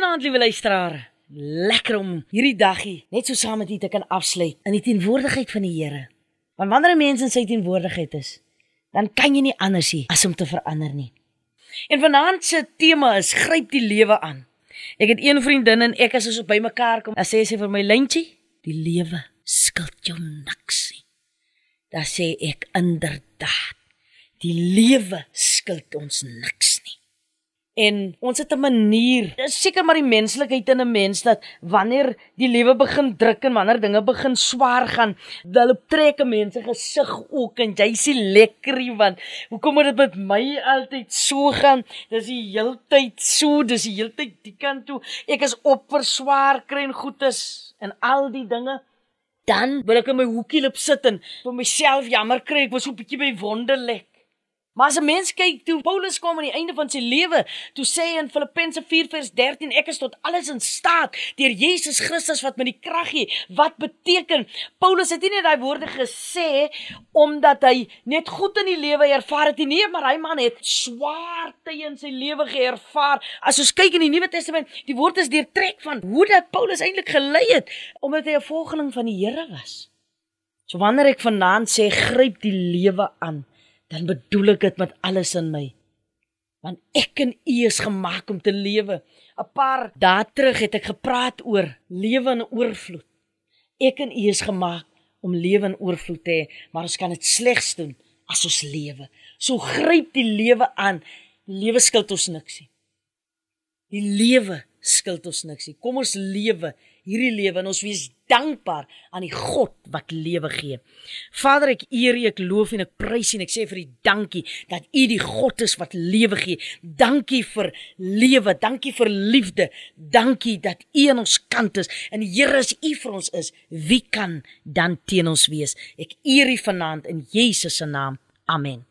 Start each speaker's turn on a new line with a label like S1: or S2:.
S1: Goeienaand liewe luisteraar. Lekker om hierdie daggie net so saam met u te kan afsluit in die teenwoordigheid van die Here. Want wanneer 'n mens in sy teenwoordigheid is, dan kan jy nie anders nie as om te verander nie. En vanaand se tema is gryp die lewe aan. Ek het een vriendin en ek as ons by mekaar kom, sê sy vir my lentjie, die lewe skuld jou niks nie. Dan sê ek inderdaad, die lewe skuld ons niks. En ons het 'n manier, dis seker maar die menslikheid in 'n mens dat wanneer die lewe begin druk en wanneer dinge begin swaar gaan, hulle trek 'n mens se gesig ook en jy sien lekkerie want hoekom moet dit met my altyd so gaan? Dis die heeltyd so, dis die heeltyd die kant toe. Ek is op vir swaar kry en goedes en al die dinge. Dan wil ek in my hoekie loop sit en vir myself jammer kry, ek was so 'n bietjie by wonderlek. Maar as 'n mens kyk toe Paulus kom aan die einde van sy lewe, toe sê hy in Filippense 4:13 ek is tot alles in staat deur Jesus Christus wat my die krag gee. Wat beteken Paulus het nie net daai woorde gesê omdat hy net goed in die lewe ervaar het nie, maar hy man het swaar tye in sy lewe geervaar. As ons kyk in die Nuwe Testament, die woord is deurtrek van hoe dat Paulus eintlik gelei het omdat hy 'n volgeling van die Here was. So wanneer ek vanaand sê gryp die lewe aan dan bedoel ek dit met alles in my. Want ek en u is gemaak om te lewe. 'n Paar dae terug het ek gepraat oor lewe in oorvloed. Ek en u is gemaak om lewe in oorvloed te hê, maar ons kan dit slegs doen as ons lewe. So gryp die lewe aan. Die lewe skuld ons niks nie. Die lewe skuld ons niks nie. Kom ons lewe hierdie lewe en ons wees dankbaar aan die God wat lewe gee. Vader, ek eer U, ek loof en ek prys U en ek sê vir U dankie dat U die God is wat lewe gee. Dankie vir lewe, dankie vir liefde. Dankie dat U aan ons kant is en Here as U vir ons is, wie kan dan teen ons wees? Ek eer U vanaand in Jesus se naam. Amen.